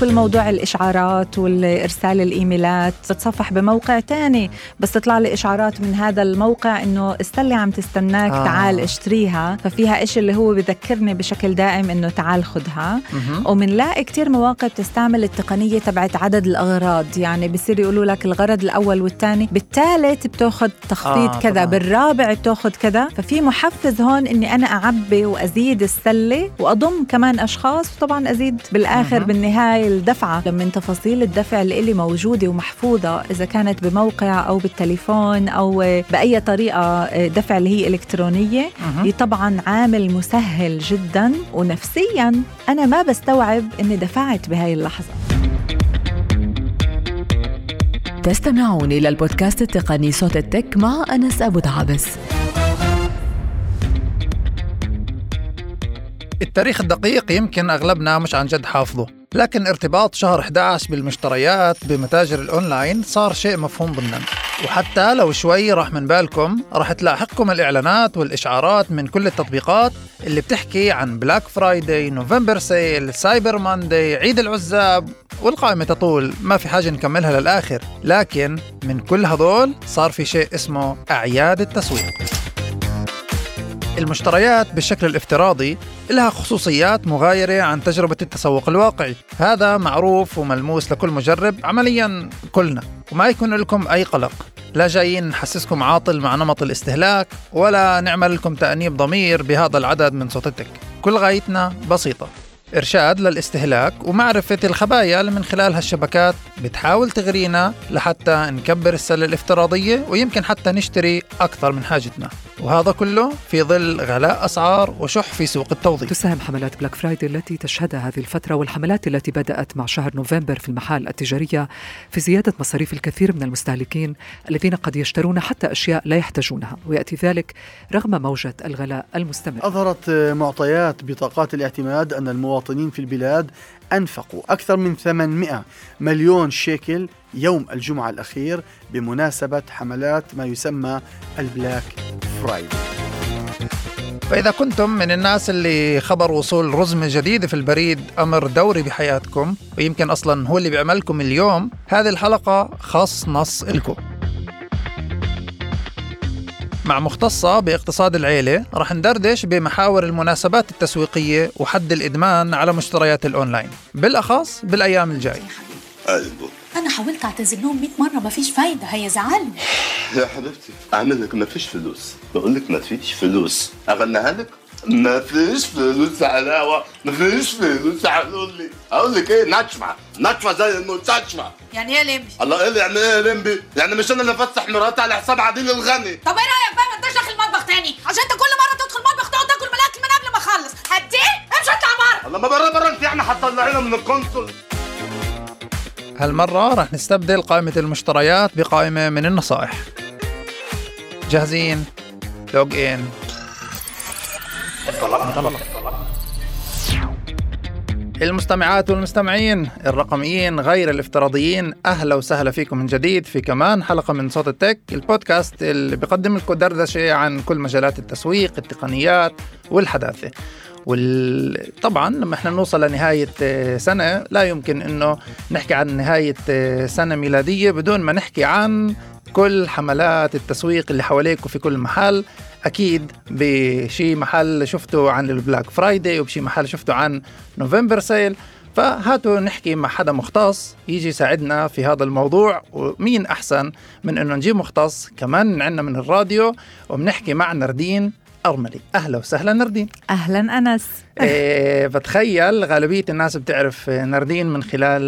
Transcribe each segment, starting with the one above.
كل موضوع الإشعارات والإرسال الإيميلات بتصفح بموقع تاني بس تطلع لي إشعارات من هذا الموقع إنه السله عم تستناك آه. تعال اشتريها. ففيها إشي اللي هو بذكرني بشكل دائم إنه تعال خدها. ومنلاقي كتير مواقع بتستعمل التقنية تبعت عدد الأغراض. يعني بصير يقولوا لك الغرض الأول والثاني بالثالث بتاخذ تخفيض آه كذا طبعا. بالرابع بتاخذ كذا. ففي محفز هون إني أنا أعبي وأزيد السلة وأضم كمان أشخاص. وطبعا أزيد بالآخر بالنهاية الدفعة. لما تفاصيل الدفع اللي موجودة ومحفوظة إذا كانت بموقع أو بالتليفون أو بأي طريقة دفع اللي هي إلكترونية. هي طبعا عامل مسهل جدا. ونفسيا أنا ما بستوعب إني دفعت بهاي اللحظة. تستمعون إلى البودكاست التقني صوت التك مع أنس أبو دعابس التاريخ الدقيق يمكن أغلبنا مش عن جد حافظه. لكن ارتباط شهر 11 بالمشتريات بمتاجر الأونلاين صار شيء مفهوم ضمنا. وحتى لو شوي راح من بالكم راح تلاحقكم الإعلانات والإشعارات من كل التطبيقات اللي بتحكي عن Black Friday November Sale Cyber Monday عيد العزاب والقائمة تطول. ما في حاجة نكملها للآخر. لكن من كل هذول صار في شيء اسمه أعياد التسويق. المشتريات بالشكل الافتراضي لها خصوصيات مغايرة عن تجربة التسوق الواقعي. هذا معروف وملموس لكل مجرب عمليا كلنا وما يكون لكم أي قلق. لا جايين نحسسكم عاطل مع نمط الاستهلاك ولا نعمل لكم تأنيب ضمير بهذا العدد من صوتتك. كل غايتنا بسيطة. إرشاد للاستهلاك ومعرفة الخبايا اللي من خلال هالشبكات بتحاول تغرينا لحتى نكبر السلة الافتراضية ويمكن حتى نشتري أكثر من حاجتنا. وهذا كله في ظل غلاء أسعار وشح في سوق التوظيف. تساهم حملات بلاك فرايدي التي تشهدها هذه الفترة والحملات التي بدأت مع شهر نوفمبر في المحال التجارية في زيادة مصاريف الكثير من المستهلكين الذين قد يشترون حتى أشياء لا يحتاجونها ويأتي ذلك رغم موجة الغلاء المستمر. أظهرت معطيات بطاقات الاعتماد أن المواطنين في البلاد أنفقوا أكثر من 800 مليون شيكل يوم الجمعة الأخير بمناسبة حملات ما يسمى البلاك فرايدي فإذا كنتم من الناس اللي خبر وصول رزمة جديدة في البريد أمر دوري بحياتكم ويمكن أصلا هو اللي بيعملكم اليوم هذه الحلقة خاص نص إلكم. مع مختصة باقتصاد العيلة رح ندردش بمحاور المناسبات التسويقية وحد الإدمان على مشتريات الأونلاين. بالأخص بالأيام الجاية أنا حاولت أعتذر لهم 100 مرة مفيش فايدة. هيزعلوا يا حبيبتي أعمل لك مفيش فلوس. بقول لك مفيش فلوس. أغنيها لك؟ مفيش فلوس علاوة مفيش فلوس قالوا لي أقول لك إيه؟ نشفة نشفة زي المستشفى يعني إيه لمبي؟ الله إيه يعني إيه لمبي؟ يعني مش أنا اللي افسح مراتي على حساب عديل الغني. طب إيه رأيك بقى ما انتش داخل المطبخ تاني؟ عشان أنت كل مرة تدخل المطبخ تقعد تاكل من الأكل من قبل ما أخلص. هديه امشي اطلع بره. الله ما بره بره. انت يعني هتطلعينا من القنصل هالمرة رح نستبدل قائمة المشتريات بقائمة من النصائح. جاهزين؟ لوج إن. المستمعات والمستمعين الرقميين غير الافتراضيين أهلا وسهلا فيكم من جديد في كمان حلقة من صوت التك البودكاست اللي بيقدم لكم دردشة عن كل مجالات التسويق التقنيات والحداثة. وطبعا لما إحنا نوصل لنهاية آه، سنة لا يمكن إنه نحكي عن نهاية آه، سنة ميلادية بدون ما نحكي عن كل حملات التسويق اللي حواليك وفي كل محل. أكيد بشي محل شفته عن ال Black Friday وبشي محل شفته عن November Sale. فهاتوا نحكي مع حدا مختص يجي يساعدنا في هذا الموضوع ومين أحسن من إنه نجيب مختص؟ كمان عندنا من الراديو وبنحكي مع نردين. أرملي. أهلا وسهلا نردين. أهلا أنس. إيه بتخيل غالبية الناس بتعرف نردين من خلال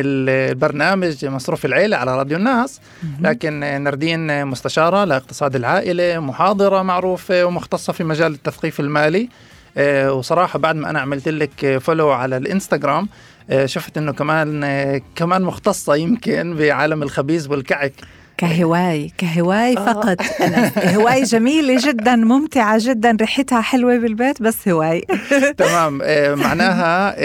البرنامج مصروف العيلة على راديو الناس. لكن نردين مستشارة لاقتصاد العائلة محاضرة معروفة ومختصة في مجال التثقيف المالي. إيه وصراحة بعد ما أنا عملت لك فولو على الإنستغرام إيه شفت إنه كمان كمان مختصة يمكن بعالم الخبيز والكعك. كهواي كهواي آه. فقط. أنا هواي جميلة جدا ممتعة جدا ريحتها حلوة بالبيت بس هواي. تمام. آه، معناها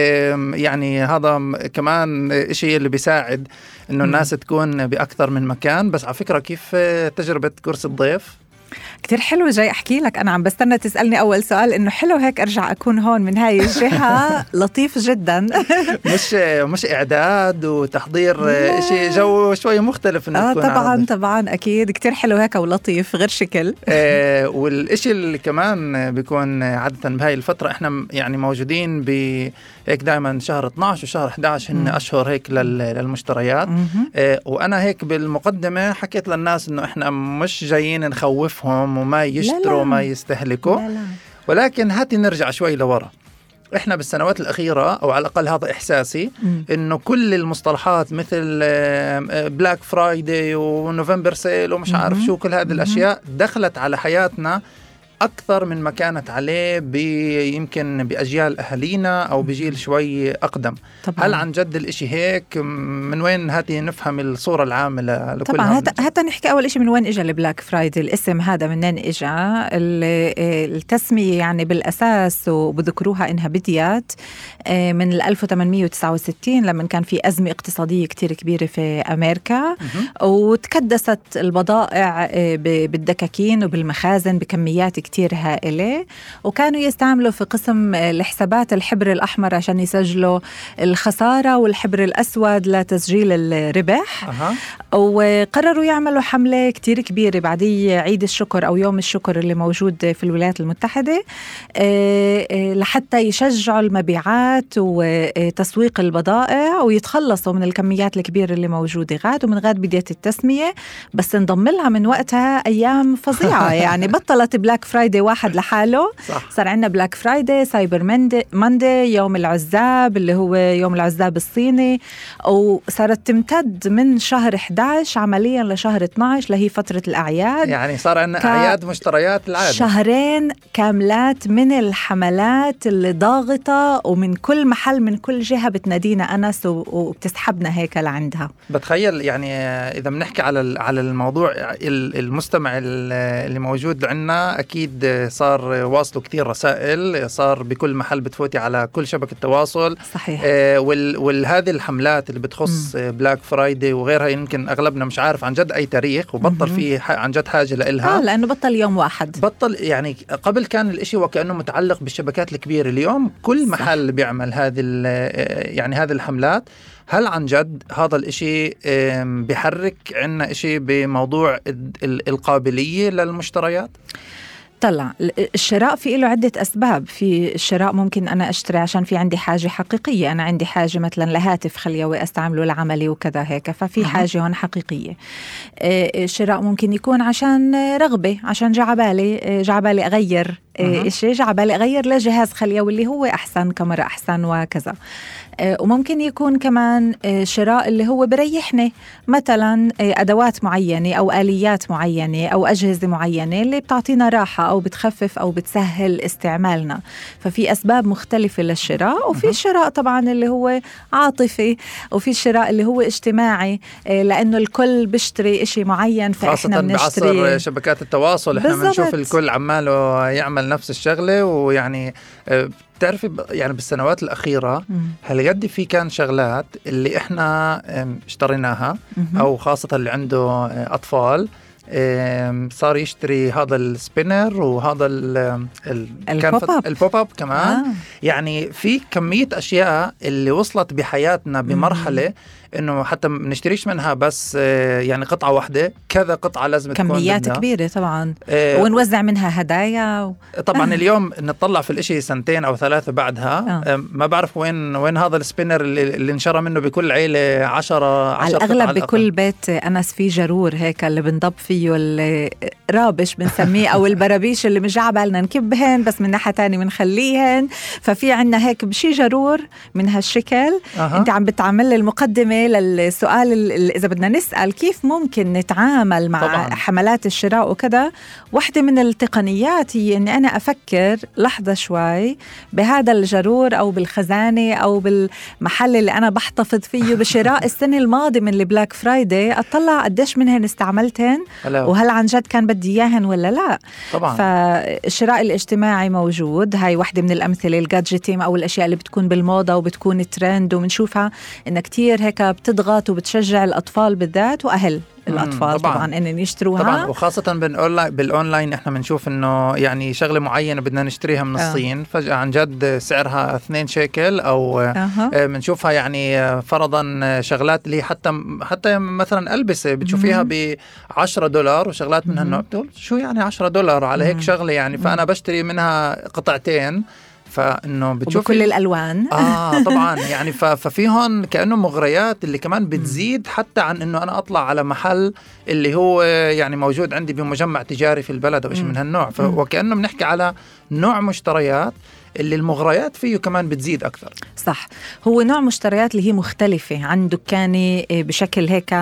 يعني هذا كمان شيء اللي بيساعد إنه الناس تكون بأكثر من مكان. بس على فكرة كيف تجربة كرسي الضيف؟ كتير حلو جاي أحكي لك. أنا عم بستنى تسألني أول سؤال إنه حلو هيك أرجع أكون هون من هاي الجهة؟ لطيف جدا. مش مش إعداد وتحضير شيء جو شوي مختلف انه آه طبعا عربي. طبعا أكيد. كتير حلو هيك ولطيف غير شكل. آه والشيء اللي كمان بيكون عادة بهاي الفترة إحنا يعني موجودين ب هيك دائما شهر 12 وشهر 11 هن. أشهر هيك لل- للمشتريات. آه وأنا هيك بالمقدمة حكيت للناس إنه إحنا مش جايين نخوفهم وما يشتروا لا. وما يستهلكوا لا لا ولكن هاتي نرجع شوي لورا إحنا بالسنوات الأخيرة أو على الأقل هذا إحساسي. إنه كل المصطلحات مثل Black Friday و November Sale ومش عارف. شو كل هذه. الأشياء دخلت على حياتنا أكثر من ما كانت عليه يمكن بأجيال أهالينا أو بجيل شوي أقدم. طبعا. هل عن جد الإشي هيك؟ من وين هاتي نفهم الصورة العامة لكل طبعا. هات هات نحكي أول شيء من وين اجى ال Black Friday. الاسم هذا منين اجى ال- التسمية يعني بالأساس وبذكروها انها بديت آه، من ال 1869 لما كان في أزمة اقتصادية كتير كبيرة في أمريكا. وتكدست البضائع آه، بالدكاكين وبالمخازن بكميات كتير هائلة. وكانوا يستعملوا في قسم الحسابات الحبر الأحمر عشان يسجلوا الخسارة والحبر الأسود لتسجيل الربح. أها. وقرروا يعملوا حملة كتير كبيرة بعدي عيد الشكر أو يوم الشكر اللي موجود في الولايات المتحدة آه، آه، لحتى يشجعوا المبيعات وتسويق البضائع ويتخلصوا من الكميات الكبيرة اللي موجودة. غاد ومن غاد بداية التسمية بس انضم لها من وقتها أيام فظيعة. يعني بطلت Black Friday واحد لحاله. صح. صار عندنا Black Friday Cyber Monday يوم العزاب اللي هو يوم العزاب الصيني. وصارت تمتد من شهر 11 عمليا لشهر 12 اللي هي فترة الأعياد. يعني صار عندنا ك- أعياد مشتريات العادة. شهرين كاملات من الحملات اللي ضاغطة ومن كل محل من كل جهة بتنادينا أنس و- وبتسحبنا هيك لعندها. بتخيل يعني إذا بنحكي على على الموضوع ال- المستمع ال- اللي موجود عندنا أكيد صار واصله كثير رسائل صار بكل محل بتفوتي على كل شبكة تواصل. صحيح. آه، وال وهذه الحملات اللي بتخص بلاك فرايدي وغيرها يمكن أغلبنا مش عارف عن جد أي تاريخ وبطل. في عن جد حاجة آه لإلها لأنه بطل يوم واحد. بطل يعني قبل كان الإشي وكانه متعلق بالشبكات الكبيرة. اليوم كل صح. محل بيعمل هذه ال- يعني هذه الحملات. هل عن جد هذا الإشي آم، بيحرك عنا إشي بموضوع ال- ال- القابلية للمشتريات؟ طلع. الشراء في له عدة أسباب. في الشراء ممكن أنا أشتري عشان في عندي حاجة حقيقية. أنا عندي حاجة مثلا لهاتف خليوي أستعمله لعملي وكذا هيك. ففي أها. حاجة هون حقيقية. آه، الشراء ممكن يكون عشان رغبة عشان جعبالي آه، جعبالي أغير. آه، شيء جعبالي أغير لجهاز خليوي اللي هو أحسن كاميرا أحسن وكذا. وممكن يكون كمان آه، شراء اللي هو بريحني مثلا آه، أدوات معينة أو آليات معينة أو أجهزة معينة اللي بتعطينا راحة أو بتخفف أو بتسهل استعمالنا. ففي أسباب مختلفة للشراء وفي الشراء طبعا اللي هو عاطفي وفي الشراء اللي هو اجتماعي آه، لأنه الكل بيشتري إشي معين فإحنا خاصة بعصر بنشتري. شبكات التواصل إحنا. بنشوف الكل عماله يعمل نفس الشغلة ويعني آه، بتعرفي يعني بالسنوات الأخيرة مم. هالقد في كان شغلات اللي إحنا آم، اشتريناها. أو خاصة اللي عنده أطفال آم، صار يشتري هذا ال spinner وهذا ال pop up. ال pop up كمان آه. يعني في كمية أشياء اللي وصلت بحياتنا بمرحلة إنه حتى ما بنشتريش منها بس آه، يعني قطعة واحدة كذا قطعة لازم تكون كميات بدنا. كبيرة طبعا آه، ونوزع منها هدايا و... طبعا اليوم نطلع في الإشي سنتين أو ثلاثة بعدها آه. آه. ما بعرف وين وين هذا ال spinner اللي, اللي انشرى منه بكل عيلة 10 على الأغلب بكل بيت أنس في جرور هيك اللي بنضب فيه ال rubbish بنسميه أو البرابيش اللي مش بالنا نكبهن بس من ناحية تانية بنخليهن ففي عنا هيك بشي جرور من هالشكل أها. أنت عم بتعمل لي للسؤال ال- ال- إذا بدنا نسأل كيف ممكن نتعامل مع طبعاً. حملات الشراء وكذا واحدة من التقنيات هي إني أنا أفكر لحظة شوي بهذا الجرور أو بالخزانة أو بالمحل اللي أنا بحتفظ فيه بشراء السنة الماضية من ال Black Friday أطلع قديش منهن استعملتهن وهل عن جد كان بدي إياهن ولا لا. طبعا. فالشراء الاجتماعي موجود هاي واحدة من الأمثلة ال גאדג'טים أو الأشياء اللي بتكون بالموضة وبتكون ترند وبنشوفها إنها كتير هيك بتضغط وبتشجع الأطفال بالذات وأهل الأطفال طبعا, طبعا إنهم يشتروها. طبعا. وخاصة بال online بال online إحنا بنشوف إنه يعني شغلة معينة بدنا نشتريها من آه. الصين. فجأة عن جد سعرها 2 شيكل أو. آه، بنشوفها يعني آه، فرضا آه، شغلات اللي حتى حتى مثلا ألبسة بتشوفيها ب 10 دولار وشغلات منها إنه شو يعني 10 دولار على هيك شغلة يعني. فأنا بشتري منها قطعتين. فإنه بتشوفي وبكل الألوان. آه طبعا. يعني ففي هون كأنه مغريات اللي كمان بتزيد حتى عن إنه أنا أطلع على محل اللي هو يعني موجود عندي بمجمع تجاري في البلد أو شيء من هالنوع. وكأنه بنحكي على نوع مشتريات. اللي المغريات فيه كمان بتزيد أكثر صح هو نوع مشتريات اللي هي مختلفة عن دكاني آه، بشكل هيك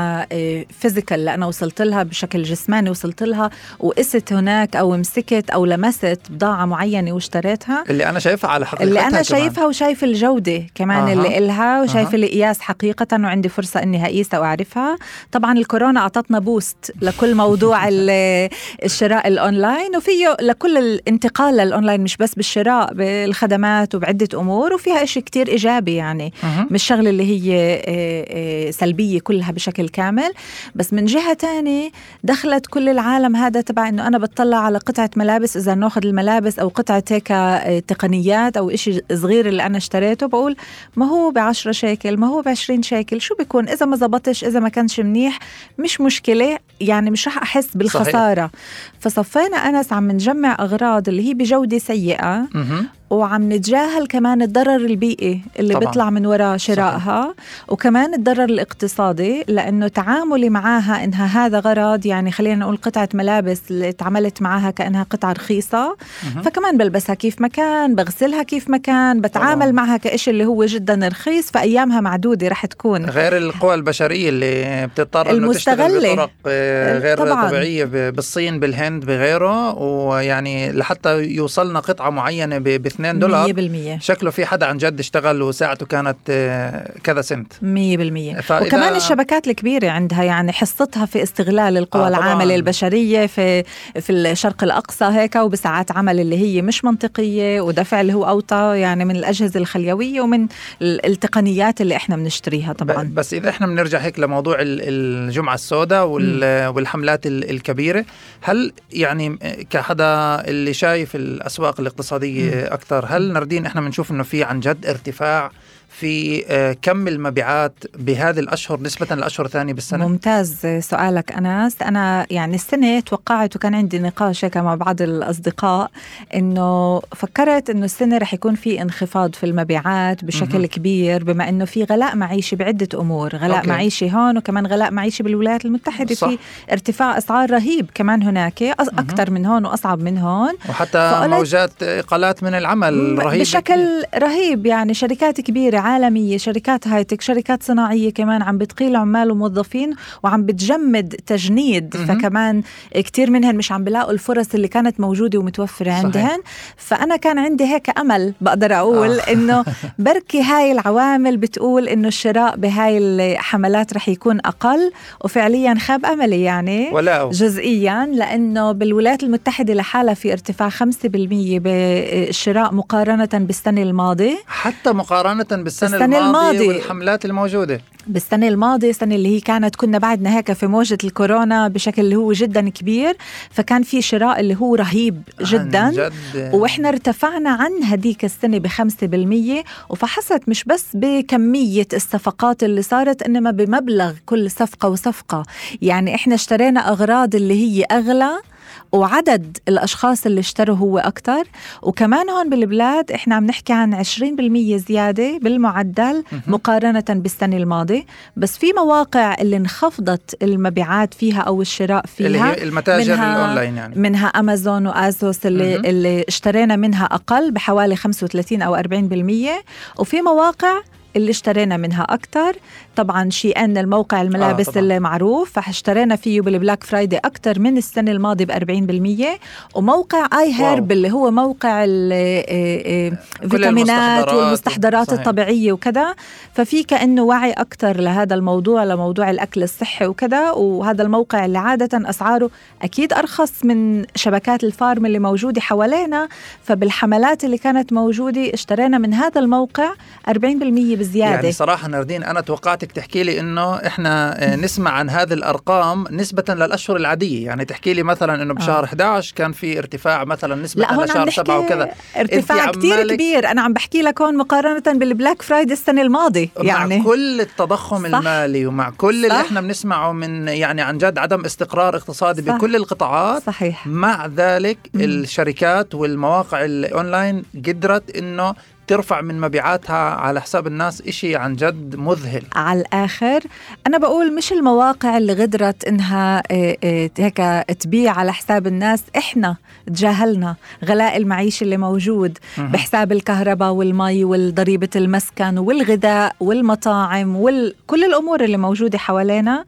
physically أنا وصلت لها بشكل جسماني وصلت لها وقست هناك أو مسكت أو لمست بضاعة معينة واشتريتها اللي أنا شايفها على حقيقتها اللي أنا كمان. شايفها وشايف الجودة كمان أها. اللي إلها وشايف أها. القياس حقيقة وعندي فرصة إني هقيسها وأعرفها طبعا الكورونا أعطتنا boost لكل موضوع ال- الشراء الأونلاين وفيه لكل الانتقال للأونلاين مش بس بالشراء بالخدمات وبعدة أمور وفيها إشي كتير إيجابي يعني. مهم. مش شغلة اللي هي آه، آه، سلبية كلها بشكل كامل. بس من جهة تانية دخلت كل العالم هذا تبع إنه أنا بطلع على قطعة ملابس إذا ناخذ الملابس أو قطعة هيك آه، تقنيات أو إشي صغير اللي أنا اشتريته بقول ما هو بعشرة شيكل ما هو بعشرين شيكل شو بيكون؟ إذا ما زبطش إذا ما كانش منيح مش مشكلة. يعني مش رح أحس بالخسارة. فصفينا أنس عم نجمع أغراض اللي هي بجودة سيئة. وعم نتجاهل كمان الضرر البيئي اللي طبعاً. بيطلع من وراء شرائها وكمان الضرر الاقتصادي لأنه تعاملي معاها إنها هذا غرض يعني خلينا نقول قطعة ملابس اللي تعاملت معاها كأنها قطعة رخيصة فكمان بلبسها كيف ما كان بغسلها كيف ما كان بتعامل طبعاً. معها كإشي اللي هو جدا رخيص فأيامها معدودة رح تكون غير القوى البشرية اللي بتضطر إنه تشتغل. بطرق آه، غير طبعاً. طبيعية بالصين بالهند بغيره ويعني لحتى يوصلنا قطعة معينة ب 2 دولار 100% شكله في حدا عن جد اشتغل وساعته كانت آه، كذا سنت. 100% فإذا- وكمان الشبكات الكبيرة عندها يعني حصتها في استغلال القوى آه، آه طبعاً. العاملة البشرية في في الشرق الأقصى هيك وبساعات عمل اللي هي مش منطقية ودفع اللي هو أوطى يعني من الأجهزة الخليوية ومن ال- التقنيات اللي إحنا بنشتريها طبعا. بس إذا إحنا بنرجع هيك لموضوع ال- الجمعة السوداء وال- والحملات ال- الكبيرة هل يعني كحدا اللي شايف الأسواق الاقتصادية أكثر. هل نردين إحنا بنشوف إنه في عن جد ارتفاع في آه، كم المبيعات بهذه الأشهر نسبة للأشهر الثانية بالسنة ممتاز سؤالك أنس أنا يعني السنة توقعت وكان عندي نقاش هيك مع بعض الأصدقاء إنه فكرت إنه السنة رح يكون في انخفاض في المبيعات بشكل مهم. كبير بما إنه في غلاء معيشي بعدة أمور غلاء أوكي. معيشي هون وكمان غلاء معيشي بالولايات المتحدة صح. في ارتفاع أسعار رهيب كمان هناك أكثر من هون وأصعب من هون وحتى موجات إقالات من العمل رهيبة بشكل رهيب يعني شركات كبيرة عالمية شركات هايتك شركات صناعية كمان عم بتقيل عمال وموظفين وعم بتجمد تجنيد مهم. فكمان كتير منهن مش عم بلاقوا الفرص اللي كانت موجودة ومتوفرة. عندهن فأنا كان عندي هيك أمل بقدر أقول آه. إنه بركي هاي العوامل بتقول إنه الشراء بهاي الحملات رح يكون أقل وفعليا خاب أملي يعني ولا جزئيا لأنه بالولايات المتحدة لحالها في ارتفاع 5% بالشراء مقارنة بالسنة الماضية حتى مقارنة بالسنه بالسنة الماضية الماضية. والحملات الموجودة. بالسنة الماضية السنة اللي هي كانت كنا بعدنا هيك في موجة الكورونا بشكل اللي هو جدا كبير فكان في شراء اللي هو رهيب جدا. عن جد. وإحنا ارتفعنا عن هديك السنة بخمسة بالمية وفحصت مش بس بكمية الصفقات اللي صارت إنما بمبلغ كل صفقة وصفقة. يعني إحنا اشترينا أغراض اللي هي أغلى وعدد الأشخاص اللي اشتروا هو أكثر وكمان هون بالبلاد إحنا عم نحكي عن 20% زيادة بالمعدل مقارنة بالسنة الماضية. بس في مواقع اللي انخفضت المبيعات فيها أو الشراء فيها اللي هي المتاجر منها- الأونلاين يعني. منها أمازون وازوس اللي. اللي اشترينا منها أقل بحوالي 35 أو 40% وفي مواقع اللي اشترينا منها أكثر طبعا SHEIN الموقع الملابس طبعاً. آه اللي معروف فاشترينا فيه بال Black Friday أكثر من السنة الماضية ب 40% وموقع iHerb اللي هو موقع الفيتامينات المستحضرات. والمستحضرات صحيح. الطبيعية وكذا ففي كأنه وعي أكثر لهذا الموضوع لموضوع الأكل الصحي وكذا وهذا الموقع اللي عادة أسعاره أكيد أرخص من شبكات ال pharm اللي موجودة حوالينا فبالحملات اللي كانت موجودة اشترينا من هذا الموقع بزيادة يعني صراحة ناردين أنا توقعتك تحكي لي إنه إحنا آه، نسمع عن هذه الأرقام نسبة للأشهر العادية يعني تحكي لي مثلا إنه بشهر آه. 11 كان في ارتفاع مثلا نسبة لشهر 7 نحكي وكذا ارتفاع عمالك- كبير أنا عم بحكي لك هون مقارنة بال Black Friday السنة الماضية يعني مع كل التضخم صح. المالي ومع كل اللي صح. إحنا بنسمعه من يعني عن جد عدم استقرار اقتصادي صح. بكل القطاعات صحيح مع ذلك. الشركات والمواقع الأونلاين قدرت إنه ترفع من مبيعاتها على حساب الناس إشي عن جد مذهل على الآخر أنا بقول مش المواقع اللي غدرت إنها إيه، إيه، هيك تبيع على حساب الناس إحنا تجاهلنا غلاء المعيشة اللي موجود. بحساب الكهرباء والمي والضريبة المسكن والغذاء والمطاعم وكل الأمور اللي موجودة حوالينا.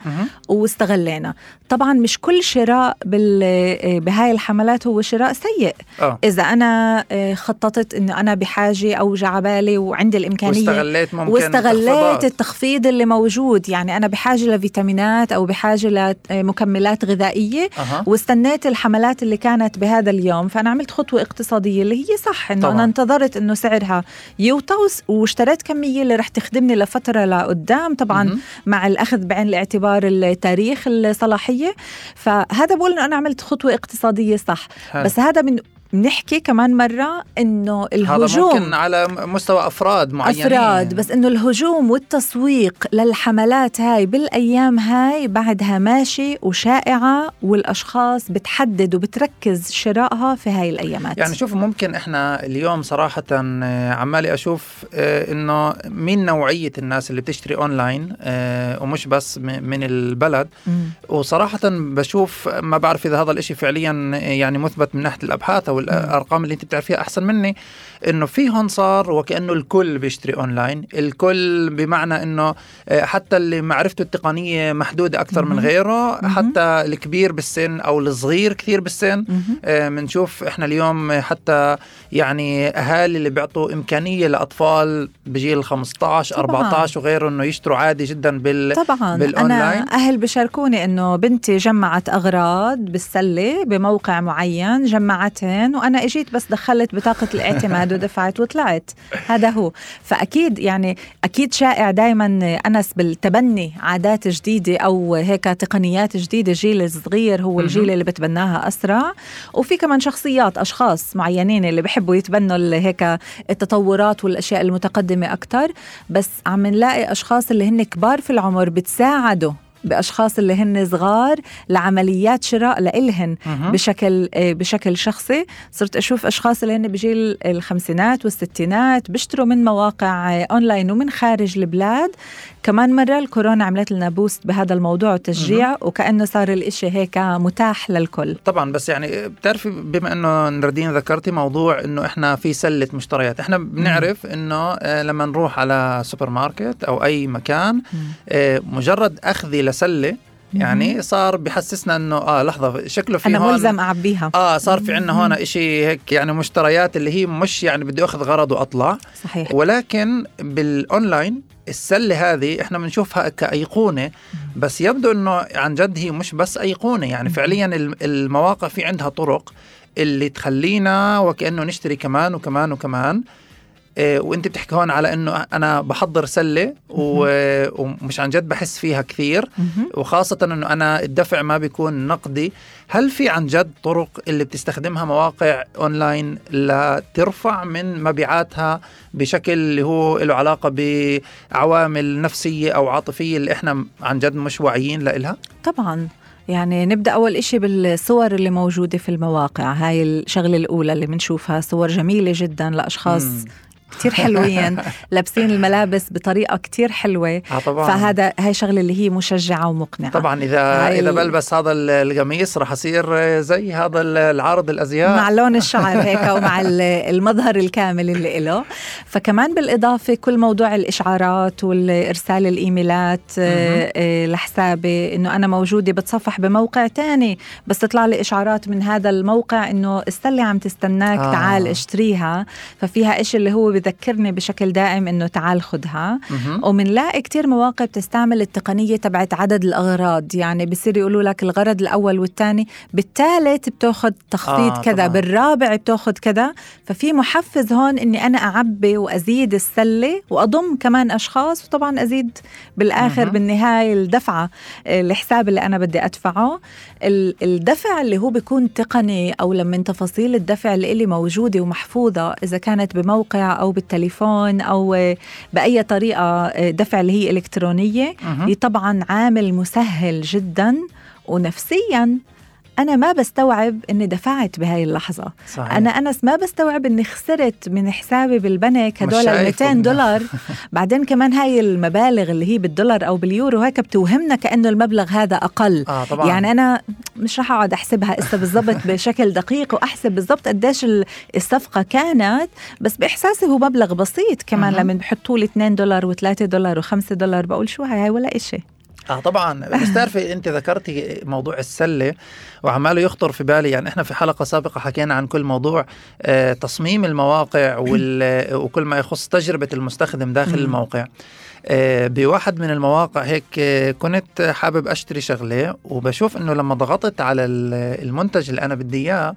واستغلينا طبعا مش كل شراء بال- إيه، بهاي الحملات هو شراء سيء آه إذا أنا خططت إنه أنا بحاجة أو جعبالي وعندي الإمكانية واستغليت ممكن واستغليت. التخفيض اللي موجود يعني أنا بحاجة لفيتامينات أو بحاجة لمكملات غذائية أها. واستنيت الحملات اللي كانت بهذا اليوم فأنا عملت خطوة اقتصادية اللي هي صح إنه طبعاً. أنا انتظرت إنه سعرها يوطى واشتريت كمية اللي رح تخدمني لفترة لقدام طبعا مهم. مع الأخذ بعين الاعتبار التاريخ الصلاحية فهذا بقول إنه أنا عملت خطوة اقتصادية صح حلو. بس هذا من بنحكي كمان مرة إنه هذا الهجوم ممكن على مستوى أفراد معينين. أفراد بس إنه الهجوم والتسويق للحملات هاي بالأيام هاي بعدها ماشي وشائعة والأشخاص بتحدد وبتركز شرائها في هاي الأيامات. يعني شوف ممكن إحنا اليوم صراحة آه، عمالي أشوف آه، إنه مين نوعية الناس اللي بتشتري أونلاين آه، ومش بس من البلد. وصراحة بشوف ما بعرف إذا هذا الإشي فعليا يعني مثبت من ناحية الأبحاث أو الأرقام اللي أنت بتعرفيها أحسن مني. إنه في هون صار وكأنه الكل بيشتري أونلاين الكل بمعنى إنه آه، حتى اللي معرفته التقنية محدودة أكثر من. غيره. حتى الكبير بالسن أو الصغير كثير بالسن مهم. آه، بنشوف إحنا اليوم حتى يعني أهالي اللي بيعطوا إمكانية لأطفال بجيل 15 طبعاً. 14 وغيره إنه يشتروا عادي جدا بال طبعا بالأونلاين؟ أنا أهل بشاركوني إنه بنتي جمعت أغراض بالسلة بموقع معين جمعتهن وأنا إجيت بس دخلت بطاقة الاعتماد ودفعت وطلعت. هذا هو. فأكيد يعني أكيد شائع دائما أنس بالتبني عادات جديدة أو هيك تقنيات جديدة الجيل الصغير هو الجيل اللي بتبناها أسرع. وفي كمان شخصيات أشخاص معينين اللي بحبوا يتبنوا هيك التطورات والأشياء المتقدمة أكثر بس عم نلاقي أشخاص اللي هن كبار في العمر بتساعدوا بأشخاص اللي هن صغار لعمليات شراء لإلهن. بشكل آه، بشكل شخصي صرت أشوف أشخاص اللي هن بجيل الخمسينات والستينات بيشتروا من مواقع آه، أونلاين ومن خارج البلاد كمان مرة الكورونا عملت لنا boost بهذا الموضوع وتشجيع وكأنه صار الإشي هيك متاح للكل. طبعا بس يعني بتعرفي بما إنه ناردين ذكرتي موضوع إنه إحنا في سلة مشتريات. إحنا بنعرف إنه آه، لما نروح على سوبر ماركت أو أي مكان آه، مجرد أخذي لسلة يعني صار بحسسنا إنه آه لحظة شكله في أنا هون ملزم أعبيها. آه صار في عندنا هون إشي هيك يعني مشتريات اللي هي مش يعني بدي أخذ غرض وأطلع. صحيح. ولكن بالأونلاين السلة هذه إحنا بنشوفها كأيقونة بس يبدو إنه عن جد هي مش بس أيقونة. يعني فعليا الم- المواقع في عندها طرق اللي تخلينا وكأنه نشتري كمان وكمان وكمان. وأنت بتحكي هون على إنه أنا بحضر سلة ومش عن جد بحس فيها كثير مهم. وخاصة إنه أنا الدفع ما بيكون نقدي، هل في عن جد طرق اللي بتستخدمها مواقع أونلاين لترفع من مبيعاتها بشكل اللي هو له علاقة بعوامل نفسية أو عاطفية اللي إحنا عن جد مش واعيين لإلها؟ طبعا يعني نبدأ أول إشي بالصور اللي موجودة في المواقع هاي الشغلة الأولى اللي بنشوفها صور جميلة جدا لأشخاص مم. كتير حلوين لابسين الملابس بطريقة كتير حلوة. آه طبعا. فهذا هاي شغلة اللي هي مشجعة ومقنعة. طبعا إذا هاي ال- بلبس هذا ال- القميص راح اصير زي هذا ال- العارض الأزياء. مع لون الشعر هيك ومع ال- المظهر الكامل اللي له فكمان بالإضافة كل موضوع الإشعارات والإرسال الإيميلات آه، آه، لحسابي إنه أنا موجودة بتصفح بموقع تاني بس تطلع لي إشعارات من هذا الموقع إنه السلة عم تستناك آه. تعال اشتريها. ففيها إشي اللي هو بذكرني بشكل دائم إنه تعال خدها مهم. ومنلاقي كتير مواقع بتستعمل التقنية تبعت عدد الأغراض يعني بصير يقولوا لك الغرض الأول والثاني بالثالث بتاخد تخفيض آه، آه كذا طبعاً. بالرابع بتاخد كذا ففي محفز هون إني أنا أعبي وأزيد السلة وأضم كمان أشخاص وطبعا أزيد بالآخر مهم. بالنهاية الدفعة الحساب اللي أنا بدي أدفعه ال- الدفع اللي هو بيكون تقني أو لما تفاصيل الدفع اللي إلي موجودة ومحفوظة إذا كانت بموقع أو بالتليفون أو بأي طريقة دفع اللي هي إلكترونية مهم. هي طبعا عامل مسهل جدا ونفسيا أنا ما بستوعب إني دفعت بهاي اللحظة. صحيح. أنا أنس ما بستوعب إني خسرت من حسابي بالبنك هدول ال شايف 200 إنه- دولار. بعدين كمان هاي المبالغ اللي هي بالدولار أو باليورو هيك بتوهمنا كأنه المبلغ هذا أقل. آه طبعا. يعني أنا مش رح أقعد أحسبها إسا بالضبط بشكل دقيق وأحسب بالضبط قديش ال- الصفقة كانت بس بإحساسي هو مبلغ بسيط كمان. لما بحطوا لي 2 دولار و3 دولار و5 دولار بقول شو هاي؟ هاي ولا إشي. آه طبعا. بس تعرفي أنت ذكرتي موضوع السلة وعماله يخطر في بالي. يعني إحنا في حلقة سابقة حكينا عن كل موضوع آه تصميم المواقع وكل ما يخص تجربة المستخدم داخل. الموقع. آه، بواحد من المواقع هيك آه، كنت حابب أشتري شغلة وبشوف إنه لما ضغطت على ال- المنتج اللي أنا بدي إياه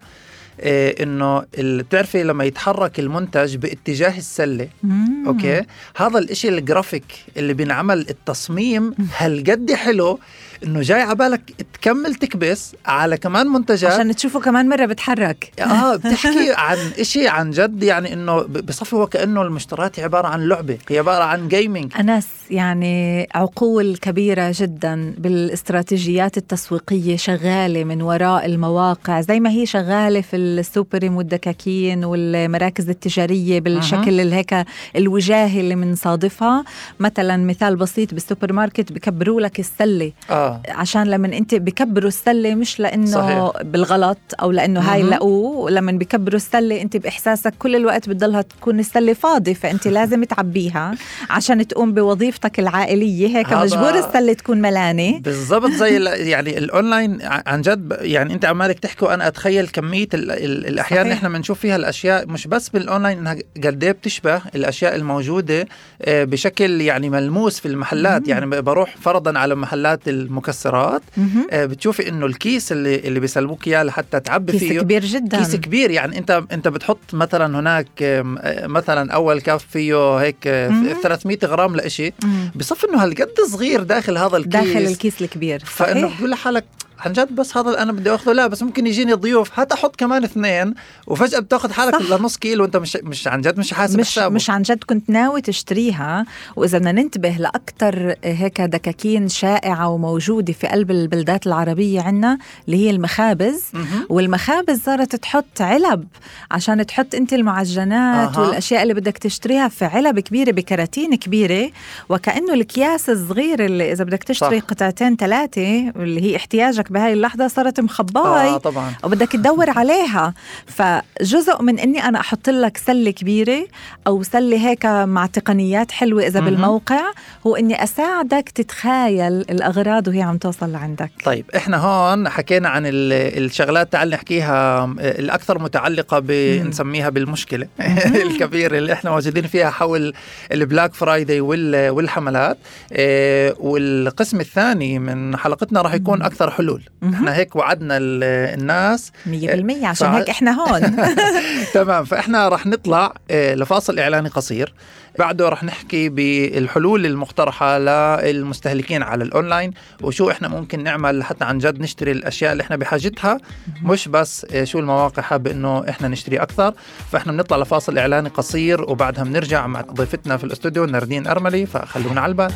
إنه ال- بتعرفي لما يتحرك المنتج باتجاه السلة مم. أوكي هذا الإشي الجرافيك اللي بينعمل التصميم هالقد حلو إنه جاي عبالك تكمل تكبس على كمان منتجات. عشان تشوفوا كمان مرة بتحرك. آه بتحكي عن إشي عن جد يعني إنه بصفي هو كأنه المشتريات عبارة عن لعبة هي عبارة عن gaming أنس يعني عقول كبيرة جدا بالاستراتيجيات التسويقية شغالة من وراء المواقع زي ما هي شغالة في ال סופרים والدكاكين والمراكز التجارية بالشكل اللي هيك الوجاهي اللي بنصادفها مثلا مثال بسيط بالسوبر ماركت بكبروا لك السلة. آه عشان لما انت بكبروا السلة مش لأنه صحيح. بالغلط أو لأنه هاي. لقوه لما بكبروا السلة انت بإحساسك كل الوقت بتضلها تكون السلة فاضية فأنت لازم تعبيها عشان تقوم بوظيفتك العائلية هيك مجبور السلة تكون ملانة بالضبط زي يعني الاونلاين عن جد يعني انت عمالك تحكي وأنا أتخيل كمية ال ال الأحيان صحيح. إحنا بنشوف فيها الأشياء مش بس بالاونلاين إنها قد إيه بتشبه الأشياء الموجودة آه، بشكل يعني ملموس في المحلات يعني ب- بروح فرضا على محلات المكسرات. آه، بتشوفي إنه الكيس اللي اللي بيسلموك إياه لحتى تعبي كيس فيه كبير جدا كيس كبير يعني أنت أنت بتحط مثلا هناك آم، آه، مثلا أول كف فيه هيك آه، مم. 300 غرام لإشي. بصف إنه هالقد صغير داخل هذا الكيس داخل الكيس الكبير فإنه بتقول لحالك عن جد بس هذا اللي أنا بدي أخذه لا بس ممكن يجيني ضيوف هات أحط كمان اثنين وفجأة بتأخذ حالك. لنص كيلو وأنت مش مش عن جد مش حاسب مش حسابه مش عن جد كنت ناوي تشتريها وإذا بدنا ننتبه لاكثر هيك دكاكين شائعة وموجودة في قلب البلدات العربية عنا اللي هي المخابز. والمخابز صارت تحط علب عشان تحط أنت المعجنات أها. والأشياء اللي بدك تشتريها في علب كبيرة بكراتين كبيرة وكأنه الأكياس الصغيرة اللي إذا بدك تشتري صح. قطعتين ثلاثة اللي هي احتياجك بهاي اللحظة صارت مخباي آه طبعا. وبدك تدور عليها. فجزء من إني أنا أحط لك سلة كبيرة أو سلة هيك مع تقنيات حلوة إذا مهم. بالموقع هو إني أساعدك تتخيل الأغراض وهي عم توصل لعندك. طيب إحنا هون حكينا عن ال- الشغلات تعال نحكيها آه، الأكثر متعلقة بنسميها بالمشكلة. الكبيرة اللي إحنا موجودين فيها حول ال Black Friday وال- والحملات. آه، والقسم الثاني من حلقتنا راح يكون أكثر حلول. مهم. إحنا هيك وعدنا ال- الناس. 100% عشان فع- هيك إحنا هون. تمام فإحنا رح نطلع آه، لفاصل إعلاني قصير. بعده رح نحكي بالحلول المقترحة للمستهلكين على الأونلاين وشو إحنا ممكن نعمل لحتى عن جد نشتري الأشياء اللي إحنا بحاجتها. مش بس آه، شو المواقع حابة إنه إحنا نشتري أكثر. فإحنا بنطلع لفاصل إعلاني قصير وبعدها بنرجع مع ضيفتنا في الاستوديو ناردين أرملي فخلونا على البال.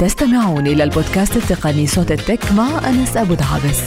تستمعون إلى البودكاست التقني صوت التك مع أنس أبو دعابس.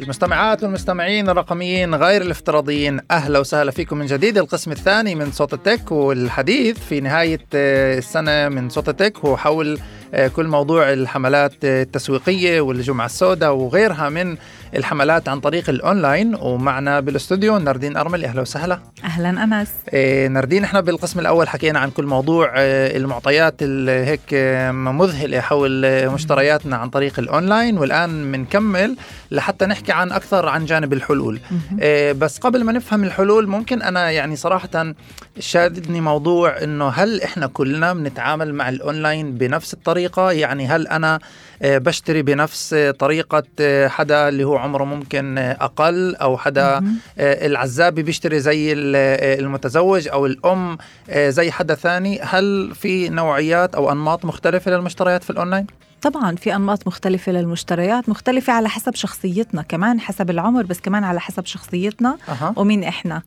المستمعات والمستمعين الرقميين غير الافتراضيين أهلا وسهلا فيكم من جديد. القسم الثاني من صوت التك والحديث في نهاية آه، السنة من صوت التك هو حول آه، كل موضوع الحملات آه، التسويقية والجمعة السوداء وغيرها من الحملات عن طريق الأونلاين ومعنا بالاستوديو ناردين أرمل أهلا وسهلا. أهلا انس إيه نردين إحنا بالقسم الأول حكينا عن كل موضوع إيه المعطيات هيك إيه، مذهلة حول مشترياتنا عن طريق الأونلاين والآن بنكمل لحتى نحكي عن أكثر عن جانب الحلول. إيه بس قبل ما نفهم الحلول ممكن أنا يعني صراحة شاددني موضوع إنه هل إحنا كلنا بنتعامل مع الأونلاين بنفس الطريقة؟ يعني هل أنا بشتري بنفس طريقة آه، حدا اللي هو عمره ممكن آه، أقل أو حدا العزابي بيشتري زي المتزوج أو الأم زي حدا ثاني هل في نوعيات أو أنماط مختلفة للمشتريات في الأونلاين؟ طبعا في أنماط مختلفة للمشتريات مختلفة على حسب شخصيتنا كمان حسب العمر بس كمان على حسب شخصيتنا أه. ومين إحنا